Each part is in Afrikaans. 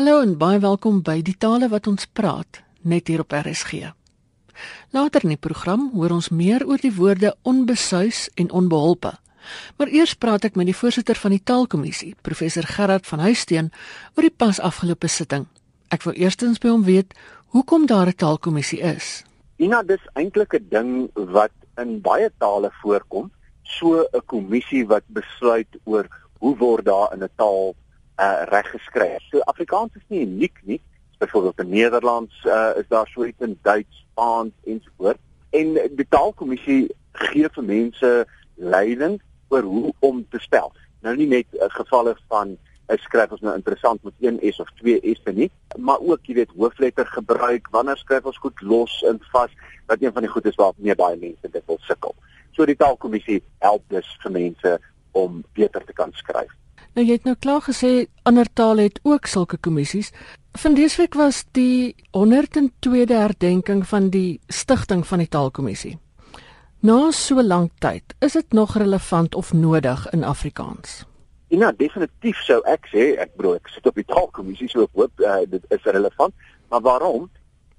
Hallo en baie welkom by die tale wat ons praat net hier op RSG. Later in die program hoor ons meer oor die woorde onbesuis en onbeholpe. Maar eers praat ek met die voorsitter van die Taalkommissie, professor Gerard van Huisteen, oor die pas afgelope sitting. Ek wil eerstens by hom weet hoekom daar 'n Taalkommissie is. Ina, dis eintlik 'n ding wat in baie tale voorkom, so 'n kommissie wat besluit oor hoe word daar in 'n taal uh, reggeskryf. So Afrikaans is nie uniek nie. Byvoorbeeld in Nederlands uh, is daar so iets in Duits, Spaans ensovoorts. En die taalkommissie gee vir mense leiding oor hoe om te spel. Nou nie net uh, gevalle van hy skryf ons nou interessant met een S of twee S'e nie, maar ook jy weet hoofletter gebruik, wanneer skryf ons goed los en vas, wat een van die goed is waar meer baie mense dit wil sukkel. So die taalkommissie help dus vir mense om beter te kan skryf. Nou jy het nou klaar gesê ander tale het ook sulke kommissies. Van dese week was die 102de herdenking van die stigting van die Taalkommissie. Na so lank tyd, is dit nog relevant of nodig in Afrikaans? Ja, definitief sou ek sê, ek bedoel ek sit op die Taalkommissie so ek hoop uh, dit is relevant, maar waarom?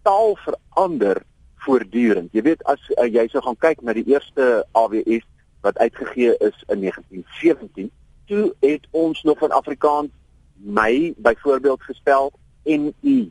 Taal verander voortdurend. Jy weet as uh, jy sou gaan kyk na die eerste AWS wat uitgegee is in 1917 toe het ons nog van Afrikaans my byvoorbeeld gespel en u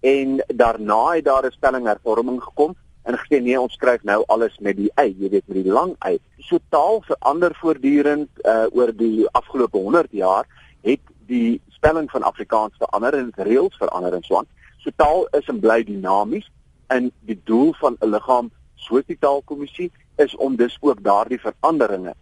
en daarna het daar 'n spellinghervorming gekom en gesê nee ons skryf nou alles met die y jy weet met die lang y. So taal verander voortdurend uh, oor die afgelope 100 jaar het die spelling van Afrikaans verander en reëls verander en so aan. So taal is en bly dinamies en die doel van 'n liggaam soos die taalkommissie is om dus ook daardie veranderinge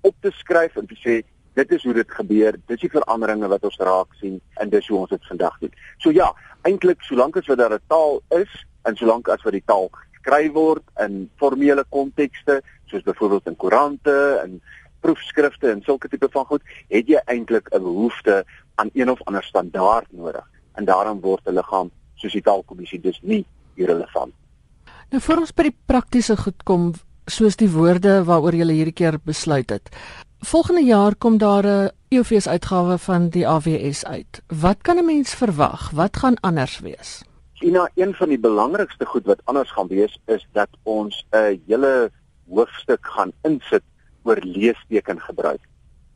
op te skryf en te sê dit is hoe dit gebeur, dis die veranderinge wat ons raak sien en dis hoe ons dit vandag doen. So ja, eintlik solank as wat daar 'n taal is en solank as wat die taal geskryf word in formele kontekste, soos byvoorbeeld in koerante en proefskrifte en sulke tipe van goed, het jy eintlik 'n behoefte aan een of ander standaard nodig. En daarom word 'n liggaam soos die taalkommissie dus nie irrelevant. Nou vir ons by die praktiese goed kom, soos die woorde waaroor jy hierdie keer besluit het. Volgende jaar kom daar 'n EOFS uitgawe van die AWS uit. Wat kan 'n mens verwag? Wat gaan anders wees? Ina, een van die belangrikste goed wat anders gaan wees is dat ons 'n hele hoofstuk gaan insit oor leesteken gebruik.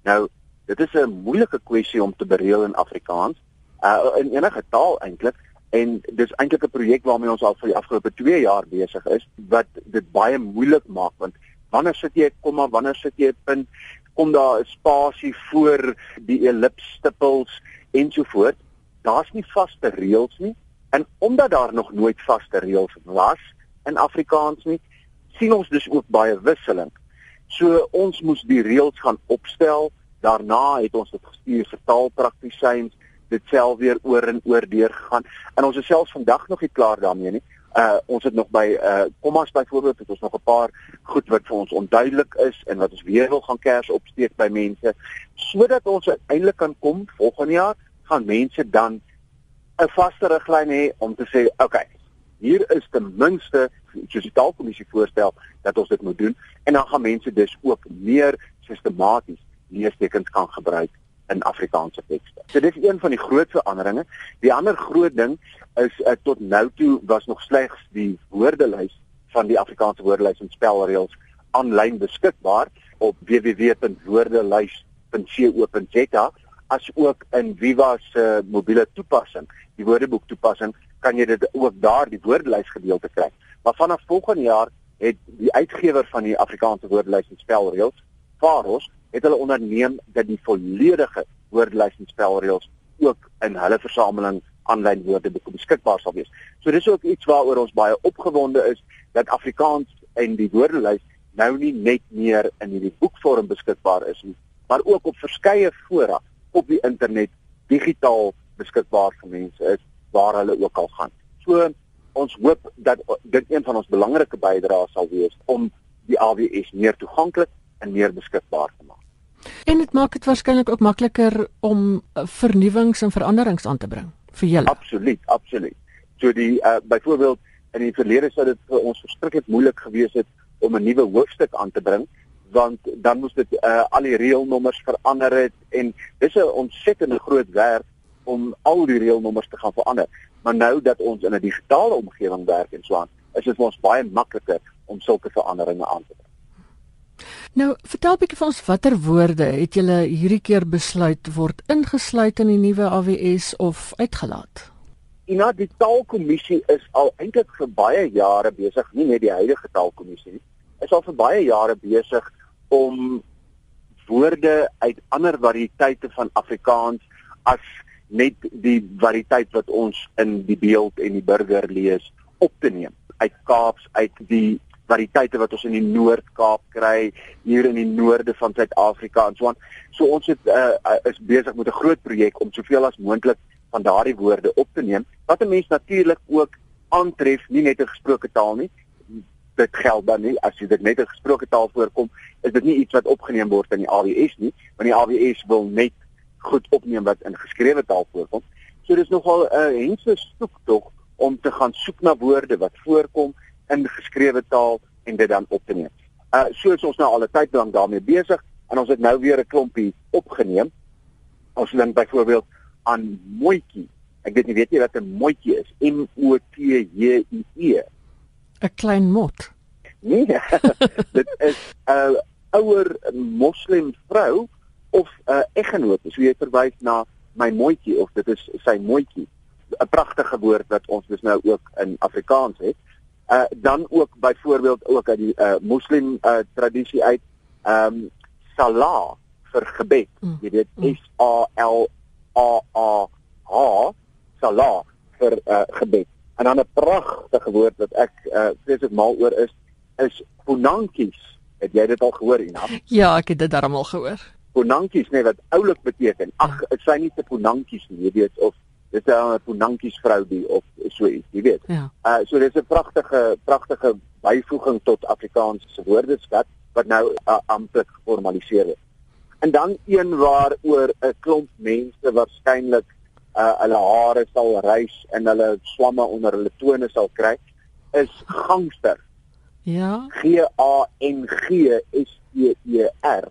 Nou, dit is 'n moeilike kwessie om te bereël in Afrikaans, uh, in enige taal eintlik, en dis eintlik 'n projek waarmee ons al vir die afgelope 2 jaar besig is wat dit baie moeilik maak want wanneer sit jy 'n komma wanneer sit jy 'n punt? Kom daar 'n spasie voor die ellipsstippels ensovoorts. Daar's nie vaste reëls nie. En omdat daar nog nooit vaste reëls was in Afrikaans nie sien ons dus ook baie wisseling. So ons moes die reëls gaan opstel. Daarna het ons dit gestuur vir taalpraktisyns dit self weer oor en oor deur gegaan. En ons is selfs vandag nog nie klaar daarmee nie. Uh ons het nog by uh kommas byvoorbeeld het ons nog 'n paar goed wat vir ons onduidelik is en wat ons weer wil gaan kers opsteek by mense sodat ons uiteindelik kan kom volgende jaar gaan mense dan 'n vaste riglyn hê om te sê okay hier is ten minste soos die taalkommissie voorstel dat ons dit moet doen en dan gaan mense dus ook meer sistematies leestekens kan gebruik in Afrikaanse tekste. So dis een van die groot veranderinge. Die ander groot ding is uh, tot nou toe was nog slegs die woordelys van die Afrikaanse woordelys en spelreëls aanlyn beskikbaar op www.woordelys.co.za as ook in Viva se uh, mobiele toepassing, die Woordeboek toepassing, kan jy dit ook daar die woordelys gedeelte kry. Maar vanaf volgende jaar het die uitgewer van die Afrikaanse woordelys en spelreëls, Faros, het hulle onderneem dat die volledige woordelys en spelreëls ook in hulle versameling aanlyn woordeboek beskikbaar sal wees. So dis ook iets waaroor ons baie opgewonde is dat Afrikaans en die woordelys nou nie net meer in hierdie boekvorm beskikbaar is nie, maar ook op verskeie fora op die internet digitaal beskikbaar vir mense is waar hulle ook al gaan. So ons hoop dat dit een van ons belangrike bydraes sal wees om die AWS meer toeganklik en meer beskikbaar te maak. En dit maak dit waarskynlik ook makliker om uh, vernuwings en veranderings aan te bring vir julle. Absoluut, absoluut. So die uh, byvoorbeeld in die verlede sou dit vir ons verskriklik moeilik gewees het om 'n nuwe hoofstuk aan te bring want dan moes dit uh, al die reëlnommers verander het en dis 'n ontsettende groot werk om al die reëlnommers te gaan verander. Maar nou dat ons in 'n digitale omgewing werk en so aan, is dit vir ons baie makliker om sulke veranderinge aan te bring. Nou, vertel bietjie vir ons watter woorde het julle hierdie keer besluit word ingesluit in die nuwe AWS of uitgelaat? Ina die taalkommissie is al eintlik vir baie jare besig, nie net die huidige taalkommissie nie, is al vir baie jare besig om woorde uit ander variëteite van Afrikaans as net die variëteit wat ons in die beeld en die burger lees op te neem uit Kaaps uit die variëteite wat ons in die Noord-Kaap kry, hier in die noorde van Suid-Afrika en so aan. So ons het uh, is besig met 'n groot projek om soveel as moontlik van daardie woorde op te neem wat 'n mens natuurlik ook aantref, nie net 'n gesproke taal nie. Dit geld dan nie as jy dit net 'n gesproke taal voorkom, is dit nie iets wat opgeneem word in die AWS nie, want die AWS wil net goed opneem wat in geskrewe taal voorkom. So dis nogal 'n uh, hense soektog om te gaan soek na woorde wat voorkom in geskrewe taal en dit dan op te neem. Uh soos ons nou al 'n tyd lank daarmee besig en ons het nou weer 'n klompie opgeneem. Ons dink byvoorbeeld aan mooitjie. Ek weet nie weet jy wat 'n mooitjie is? M O T J I E. 'n Klein mot. Nee. dit is 'n ouer moslim vrou of 'n eggenoot. So jy verwys na my mooitjie of dit is sy mooitjie. 'n Pragtige woord wat ons dus nou ook in Afrikaans het uh dan ook byvoorbeeld ook uit die uh moslim uh tradisie uit ehm um, salah vir gebed. Mm. Jy weet mm. S A L A A H salah vir uh gebed. En dan 'n pragtige woord wat ek uh vreeslik mal oor is is punankies. Het jy dit al gehoor Ina? Ja, ek het dit darmal gehoor. Punankies nê nee, wat oulik beteken. Ag, dit ja. sê nie te punankies nie, jy weet of dit is 'n Punankies vrou die of so iets, jy weet. Ja. Uh so dis 'n pragtige pragtige byvoeging tot Afrikaanse woordeskat wat nou uh, amptelik geformaliseer is. En dan een waar oor 'n klomp mense waarskynlik uh hulle hare sal rys en hulle swamme onder hulle tone sal kry is gangster. Ja. G A N G S T E R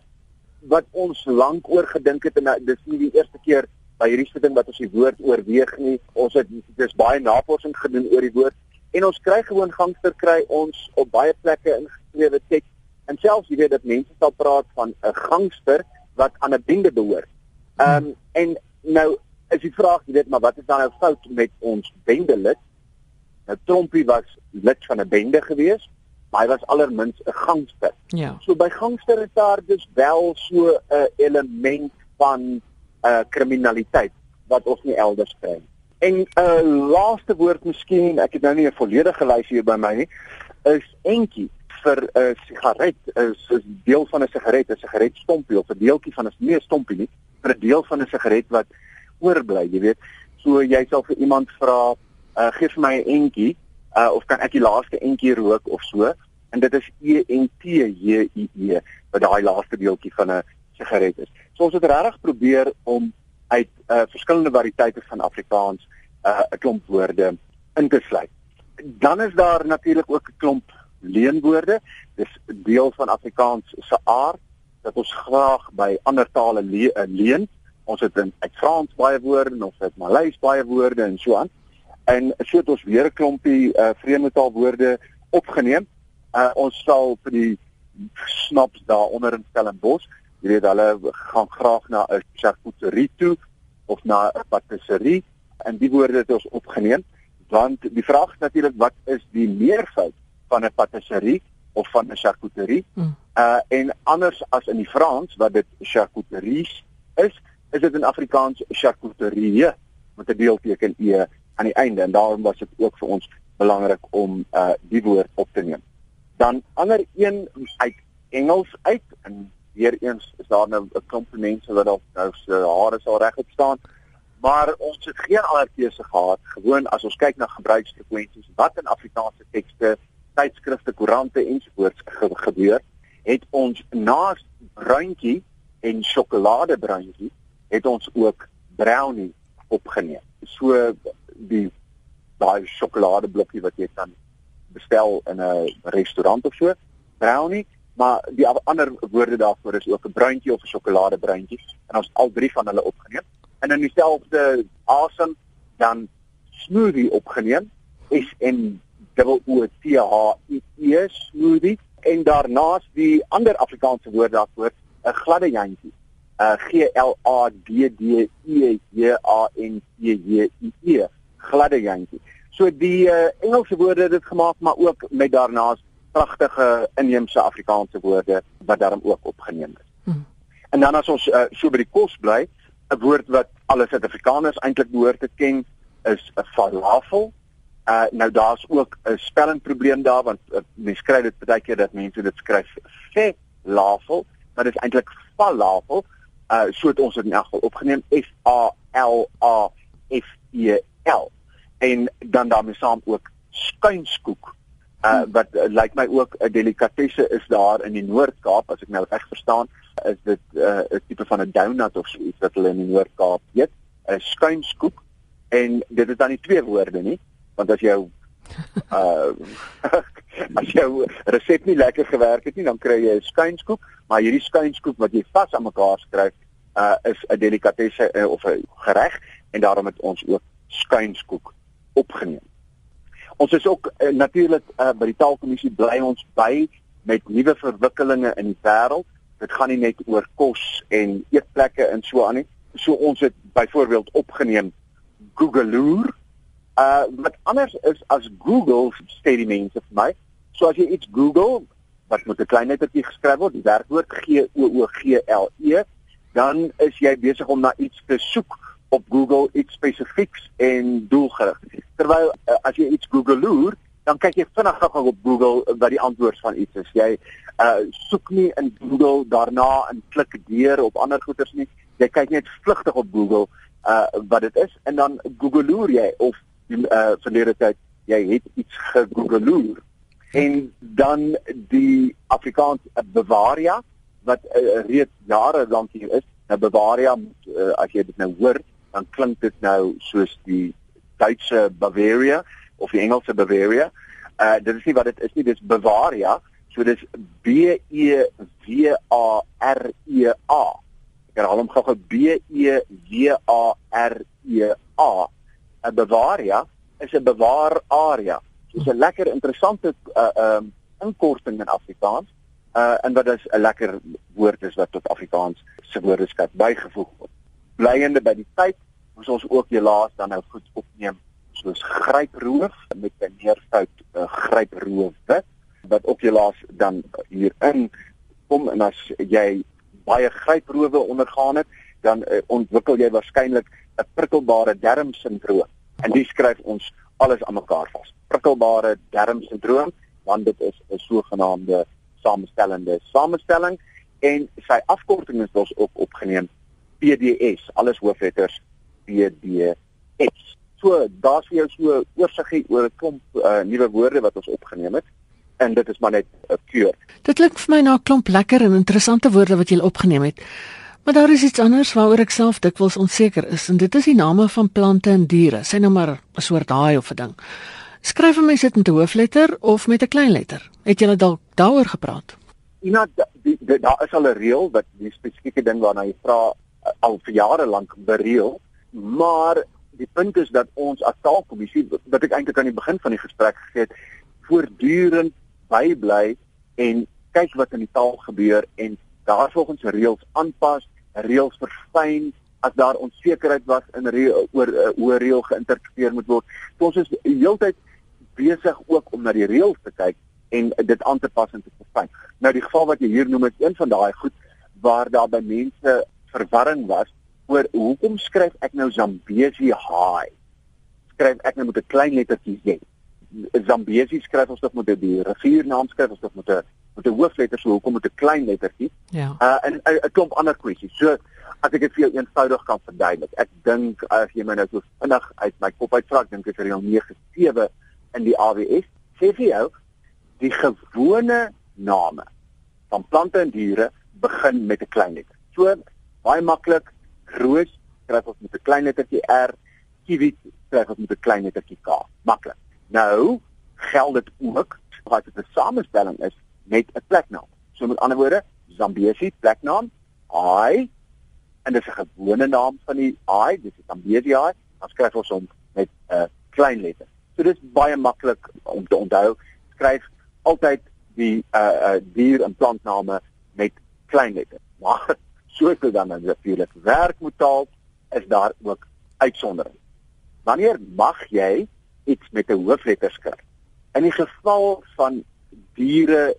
wat ons lank oor gedink het en uh, dis nie die eerste keer by hierdie sitting wat ons die woord oorweeg nie. Ons het dis baie navorsing gedoen oor die woord en ons kry gewoon gangster kry ons op baie plekke ingeskrewe teks. En selfs jy weet dat mense sal praat van 'n gangster wat aan 'n bende behoort. Ehm um, en nou is die vraag, jy weet, maar wat is dan nou fout met ons bendelid? Nou Trompie was lid van 'n bende gewees, maar hy was allermins 'n gangster. Ja. So by gangster is daar dus wel so 'n element van uh kriminaliteit wat ons nie elders kry nie. En 'n uh, laaste woord miskien, ek het nou nie 'n volledige lys hier by my nie, is entjie vir 'n uh, sigaret is 'n deel van 'n sigaret, 'n sigaretstompie of 'n deeltjie van 'n nie 'n stompie nie, vir 'n deel van 'n sigaret wat oorbly, jy weet. So jy sal vir iemand vra, uh, gee vir my 'n entjie, uh, of kan ek die laaste entjie rook of so? En dit is E N T J I E wat daai laaste deeltjie van 'n sigaret is. So ons het regtig probeer om uit uh, verskillende variëteite van Afrikaans 'n uh, klomp woorde in te sluit. Dan is daar natuurlik ook 'n klomp leenwoorde. Dis deel van Afrikaans se aard dat ons graag by ander tale le uh, leen. Ons het in uit Frans baie woorde ons het Maleis baie woorde en so aan. En so het ons weer 'n klompie uh, vreemde taalwoorde opgeneem. Uh, ons sal vir die snaps daaronder in Stellenbosch jy weet hulle gaan graag na 'n charcuterie toe of na 'n patisserie. En die woorde het ons opgeneem want die vraag natuurlik wat is die meervoud van 'n patisserie of van 'n charcuterie? Mm. uh en anders as in die Frans wat dit charcuteries is is dit in Afrikaans charcuterie met 'n deelteken e aan die einde. En daarom was dit ook vir ons belangrik om uh die woord op te neem. Dan ander een uit Engels uit en weer eens is daar nou 'n klomp mense wat al nou se hare sal regop staan. Maar ons het geen ander keuse gehad. Gewoon as ons kyk na gebruiksfrekwensies wat in Afrikaanse tekste, tydskrifte, koerante ensovoorts ge gebeur, het ons na bruintjie en sjokoladebruintjie het ons ook brownie opgeneem. So die daai sjokoladeblokkie wat jy kan bestel in 'n restaurant of so, brownie maar die ander woorde daarvoor is ook 'n bruintjie of 'n sjokoladebruintjie en ons al drie van hulle opgeneem. En in dieselfde asem dan smoothie opgeneem. S N O O T H I E smoothie. En daarnaas die ander Afrikaanse woord daarvoor 'n gladde jantjie. Uh G L A D D E J A N T J I E gladde jantjie. So die uh, Engelse woorde het dit gemaak maar ook met daarnaas pragtige inheemse Afrikaanse woorde wat daarom ook opgeneem is hmm. en dan as ons uh, so by die kos bly 'n woord wat alle Suid-Afrikaners eintlik behoort te ken is 'n falafel. Uh nou daar's ook 'n spellingprobleem daar want uh, mense kry dit baie keer dat mense dit skryf falafel, maar dit is eintlik falafel. Uh so het ons dit in elk geval opgeneem F A L A F E L. En dan daarmee saam ook skuinskoek. Uh wat uh, lyk my ook 'n delikatesse is daar in die Noord-Kaap as ek nou reg verstaan is dit 'n uh, tipe van 'n donut of so iets wat hulle in die Noord-Kaap eet, 'n skuinskoek en dit is dan nie twee woorde nie want as jou uh as jou resep nie lekker gewerk het nie dan kry jy 'n skuinskoek maar hierdie skuinskoek wat jy vas aan mekaar skryf uh is 'n delikatesse uh, of 'n gereg en daarom het ons ook skuinskoek opgeneem. Ons is ook uh, natuurlik uh, by die taalkommissie bly ons by met nuwe verwikkelinge in die wêreld. Dit gaan nie net oor kos en eetplekke en so aan nie. So ons het byvoorbeeld opgeneem Googleoor. Uh wat anders is as Google sê die mense vir my. So as jy iets Google wat met 'n klein lettertjie geskryf word, die werkwoord G O O G L E, dan is jy besig om na iets te soek op Google iets spesifieks en doelgerig. Terwyl uh, as jy iets Googleoor, dan kyk jy vinnig gou op Google wat die antwoord van iets is. Jy uh soek nie in Google daarna en klik deur op ander goeters nie. Jy kyk net vlugtig op Google uh wat dit is en dan googleoor jy of uh verlede tyd jy het iets gegoogleoor en dan die Afrikaans uh, Bavaria wat uh, reeds jare lank hier is nou Bavaria uh, as jy dit nou hoor dan klink dit nou soos die Duitse Bavaria of die Engelse Bavaria uh dit is nie wat dit is nie dis Bavaria so dis B E W A R E A Ek herhaal hom gou-gou B E W A R E A. 'n Bavaria is 'n bewaar area. Dis 'n lekker interessante uh um inkorting in Afrikaans. Uh en wat is 'n lekker woord is wat tot Afrikaans se woordeskat bygevoeg word. Blyende by die tyd, moes ons ook helaas dan nou goed opneem soos gryproof met 'n neerfout uh, gryproof wat ook helaas dan hierin kom en as jy baie gryproewe ondergaan het, dan uh, ontwikkel jy waarskynlik 'n prikkelbare darmsindroom. En dit skryf ons alles aan mekaar vas. Prikkelbare darmsindroom, want dit is 'n sogenaamde samestellende samestelling en sy afkorting is dus ook opgeneem PDS, alles hoofletters PDS. So, daar's vir jou so oorsiggie oor 'n klomp uh, nuwe woorde wat ons opgeneem het en dit is maar net 'n keur. Dit klink vir my na 'n klomp lekker en interessante woorde wat jy opgeneem het. Maar daar is iets anders waaroor ek self dikwels onseker is en dit is die name van plante en diere. Sê nou maar 'n soort haai of 'n ding. Skryf vir my sit met 'n hoofletter of met 'n klein letter. Het jy dalk daaroor gepraat? Ja, daar is al 'n reël wat die spesifieke ding waarna jy vra al vir jare lank bereël, maar die punt is dat ons as taalkommissie wat ek eintlik aan die begin van die gesprek gesê het, voortdurend bybly en kyk wat in die taal gebeur en daarvolgens reëls aanpas, reëls verfyn as daar onsekerheid was in reël, oor uh, hoe reël geïnterpreteer moet word. So ons is heeltyd besig ook om na die reëls te kyk en dit aan te pas en te verfyn. Nou die geval wat jy hier noem is een van daai goed waar daar by mense verwarring was oor hoekom skryf ek nou Zambezi High? Skryf ek nou met 'n klein lettertjie Z? Zambesi skryf ons tog met die riviernaam skryf ons tog met 'n met 'n hoofletter so hoekom met 'n klein lettertjie. Ja. Uh en 'n klomp ander kwessies. So as ek dit vir jou eenvoudig kan verduidelik. Ek dink as jy my nou so vinnig uit my kop uitvra, ek dink dit is reël 97 in die AWS. Sê vir jou die gewone name van plante en diere begin met 'n klein letter. So baie maklik. Roos skryf ons met 'n klein lettertjie R. Kiwi skryf ons met 'n klein lettertjie K. Maklik. Nou geld dit ook as dit 'n samestelling is met 'n pleknaam. So met ander woorde, Zambesi pleknaam, I en dis 'n gewone naam van die haai, dis die Zambezi haai, dan skryf ons hom met 'n uh, klein letter. So dis baie maklik om te onthou. Skryf altyd die uh uh dier en plantname met klein letter. Maar soos dit dan natuurlik werk moet taal, is daar ook uitsonderings. Wanneer mag jy iets met 'n hoofletter skryf? In die geval van diere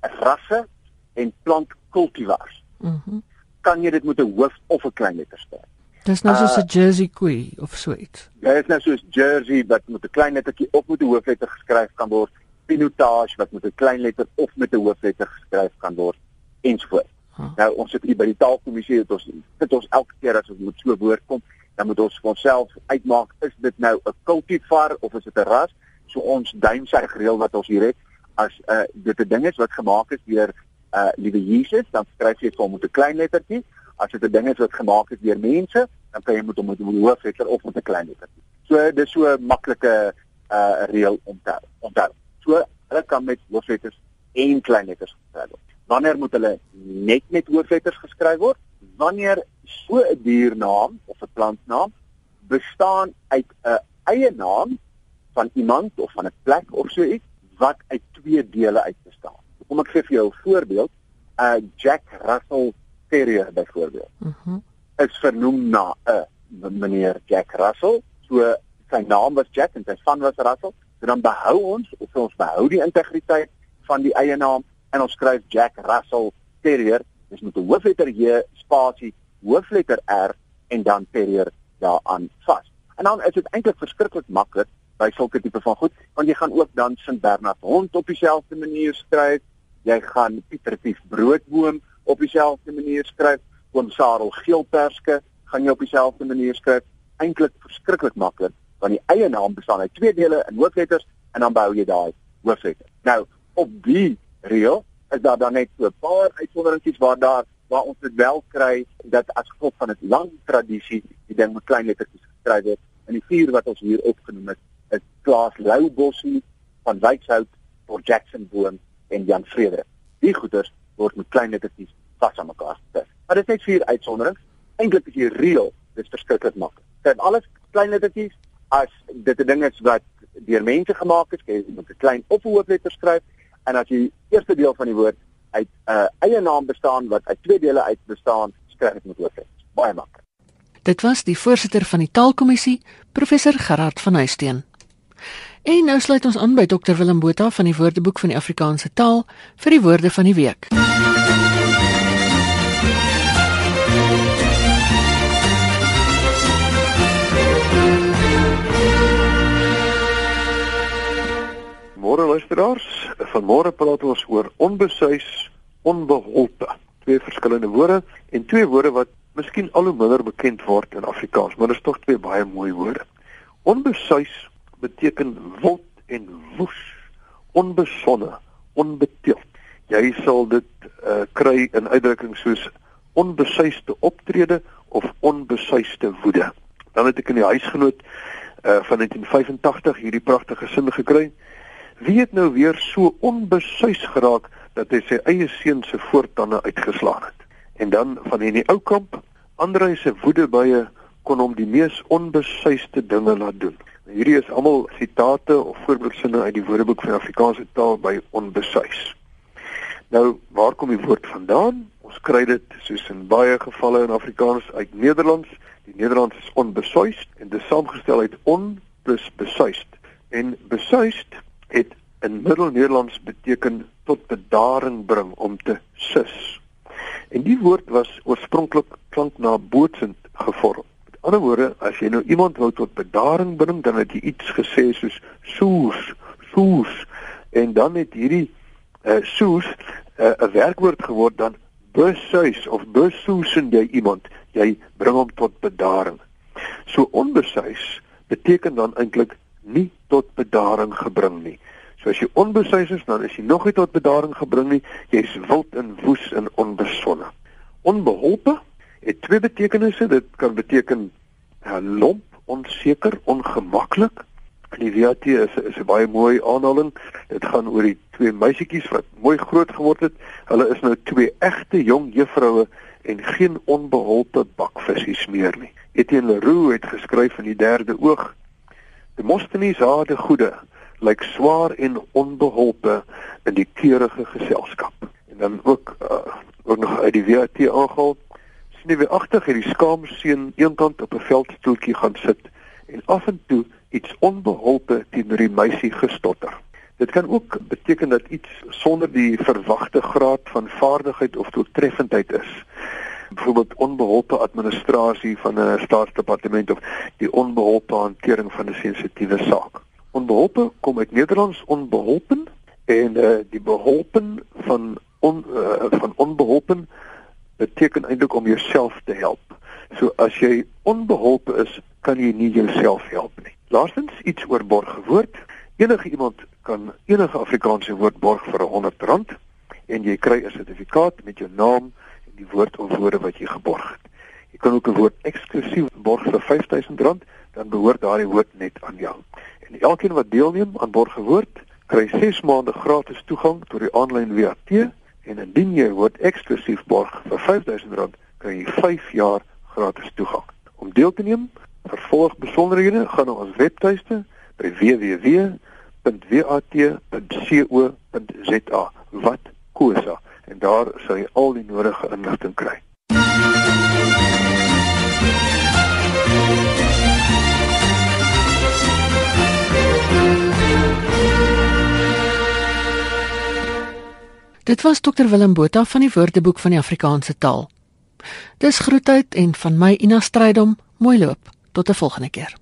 rasse en plantkultivars. Mhm. Mm kan jy dit met 'n hoof of 'n klein letter skryf? Dis nou soos 'n uh, Jersey koei of so iets. Ja, dit is nou soos Jersey wat met 'n klein lettertjie of met 'n hoofletter geskryf kan word. Pinotage wat met 'n klein letter of met 'n hoofletter geskryf kan word ensvoorts. Huh. Nou ons sit hier by die taalkommissie het ons dit ons elke keer as ons moet so woord kom, dan moet ons vir onsself uitmaak is dit nou 'n cultivar of is dit 'n ras? So ons duim sy gereël wat ons hier het as uh, dit 'n ding is wat gemaak is deur uh liewe Jesus, dan skryf jy vir hom met 'n klein lettertjie. As dit 'n ding is wat gemaak is deur mense, dan kan jy met hom met 'n hoofletter of met 'n klein lettertjie. So dis so 'n maklike uh reël om te onthou. So hulle kan met hoofletters en klein letters geskryf word. Wanneer moet hulle net met hoofletters geskryf word? Wanneer so 'n diernaam of 'n plantnaam bestaan uit 'n eie naam van iemand of van 'n plek of so iets wat uit twee dele uit bestaan. Kom ek gee vir jou 'n voorbeeld. Uh Jack Russell Terrier byvoorbeeld. Mhm. Mm is vernoem na 'n uh, meneer Jack Russell. So sy naam was Jack en sy van was Russell. So dan behou ons of ons behou die integriteit van die eie naam en ons skryf Jack Russell Terrier. Dis met 'n hoofletter J spasie hoofletter R en dan Terrier daaraan vas. En dan is dit eintlik verskriklik maklik by sulke tipe van goed want jy gaan ook dan St Bernard hond op dieselfde manier skryf jy gaan Pieter Pief broodboom op dieselfde manier skryf oom Sarel geelperske gaan jy op dieselfde manier skryf eintlik verskriklik maklik want die eie naam bestaan uit twee dele in hoofletters en dan bou jy daai hoofletter nou op die reël is daar dan net so 'n paar uitsonderingsies waar daar waar ons dit wel kry dat as gevolg van 'n lang tradisie die ding met klein lettertjies geskryf word en die vier wat ons hier opgenoem het is Klaas Loubossie van Wykshout vir Jackson Boom en Jan Vrede. Die goeders word met klein lettertjies vas aan mekaar gesit. Maar dit is net vier uitsonderings. Eintlik is die reël, dit is verskriklik maklik. Kyk, alles klein lettertjies as dit 'n ding is wat deur mense gemaak is, jy moet 'n klein hoofletter skryf en as jy eerste deel van die woord uit 'n uh, eie naam bestaan wat uit twee dele uit bestaan, skryf dit met hoofletters. Baie maklik. Dit was die voorsitter van die taalkommissie, professor Gerard van Huisteen. En nou sluit ons aan by Dr Willem Botha van die Woordeboek van die Afrikaanse taal vir die woorde van die week. Môre luisteraars, vanmôre praat ons oor onbesuis, onbeholpe. Twee verskillende woorde en twee woorde wat miskien al hoe minder bekend word in Afrikaans, maar dit is tog twee baie mooi woorde. Onbesuis beteken wild en woes, onbesonne, onbeteeld. Jy sal dit uh, kry in uitdrukkings soos onbesuiste optrede of onbesuiste woede. Dan het ek in die huisgenoot uh, van 1985 hierdie pragtige sin gekry. Wie het nou weer so onbesuis geraak dat hy sy eie seun se voortande uitgeslaan het? En dan van in die ou kamp, Andre se woede baie kon hom die mees onbesuiste dinge laat doen. Hierdie is almal sitate of voorbeeldsinne uit die Woordeboek van Afrikaanse taal by onbesuis. Nou, waar kom die woord vandaan? Ons kry dit soos in baie gevalle in Afrikaans uit Nederlands. Die Nederlands is onbesuis en dit is saamgestel uit on plus besuis. En besuis het in Middelnederlands beteken tot bedaring bring om te sus. En die woord was oorspronklik klank na bootsend gevorm ander woorde, as jy nou iemand wou tot bedaring bring, dan het jy iets gesê soos soos, soos en dan het hierdie uh, soos eh, 'n uh, werkwoord geword dan besuis of besoesen jy iemand, jy bring hom tot bedaring. So onbesuis beteken dan eintlik nie tot bedaring gebring nie. So as jy onbesuis is, dan is jy nog nie tot bedaring gebring nie, jy's wild en woes en onbesonne. Onbeholpe het twee betekenisse. Dit kan beteken uh, lomp, onseker, ongemaklik Die VAT is is 'n baie mooi aanhaling. Dit gaan oor die twee meisietjies wat mooi groot geword het. Hulle is nou twee egte jong juffroue en geen onbeholpe bakvissies meer nie. Etienne Leroux het geskryf in die derde oog: Demosthenes hade goede lyk swaar en onbeholpe in die keurige geselskap. En dan ook uh, ook nog uit die VAT aangehaal. Sien jy agter hierdie skaam seun eenkant op 'n veldstoeltjie gaan sit en af en toe iets onbeholpe teenoor die meisie gestotter. Dit kan ook beteken dat iets sonder die verwagte graad van vaardigheid of doeltreffendheid is. Byvoorbeeld onbeholpe administrasie van 'n staatsdepartement of die onbeholpe hantering van 'n sensitiewe saak. Onbeholpe kom uit Nederlands onbeholpen en uh, die beholpen van on, uh, van onbeholpen beteken eintlik om jouself te help. So as jy onbeholpe is, kan jy nie jouself help nie. Laastens iets oor borgwoord. Enige iemand kan enige Afrikaanse woord borg vir R100 en jy kry 'n sertifikaat met jou naam en die woord of woorde wat jy geborg het. Jy kan ook 'n woord eksklusief borg vir R5000, dan behoort daardie woord net aan jou. En elkeen wat deelneem aan borgwoord kry 6 maande gratis toegang tot die aanlyn WAT en indien jy woord eksklusief borg vir R5000, kry jy 5 jaar gratis toegang. Om deel te neem, vervolg besonderhede gaan na ons webtuiste by www.wat.co.za wat kosa en daar sal jy al die nodige inligting kry. Dit was Dr Willem Botha van die Woordeboek van die Afrikaanse taal. Dis groetheid en van my Ina Strydom, mooi loop. Tot 'n volgende keer.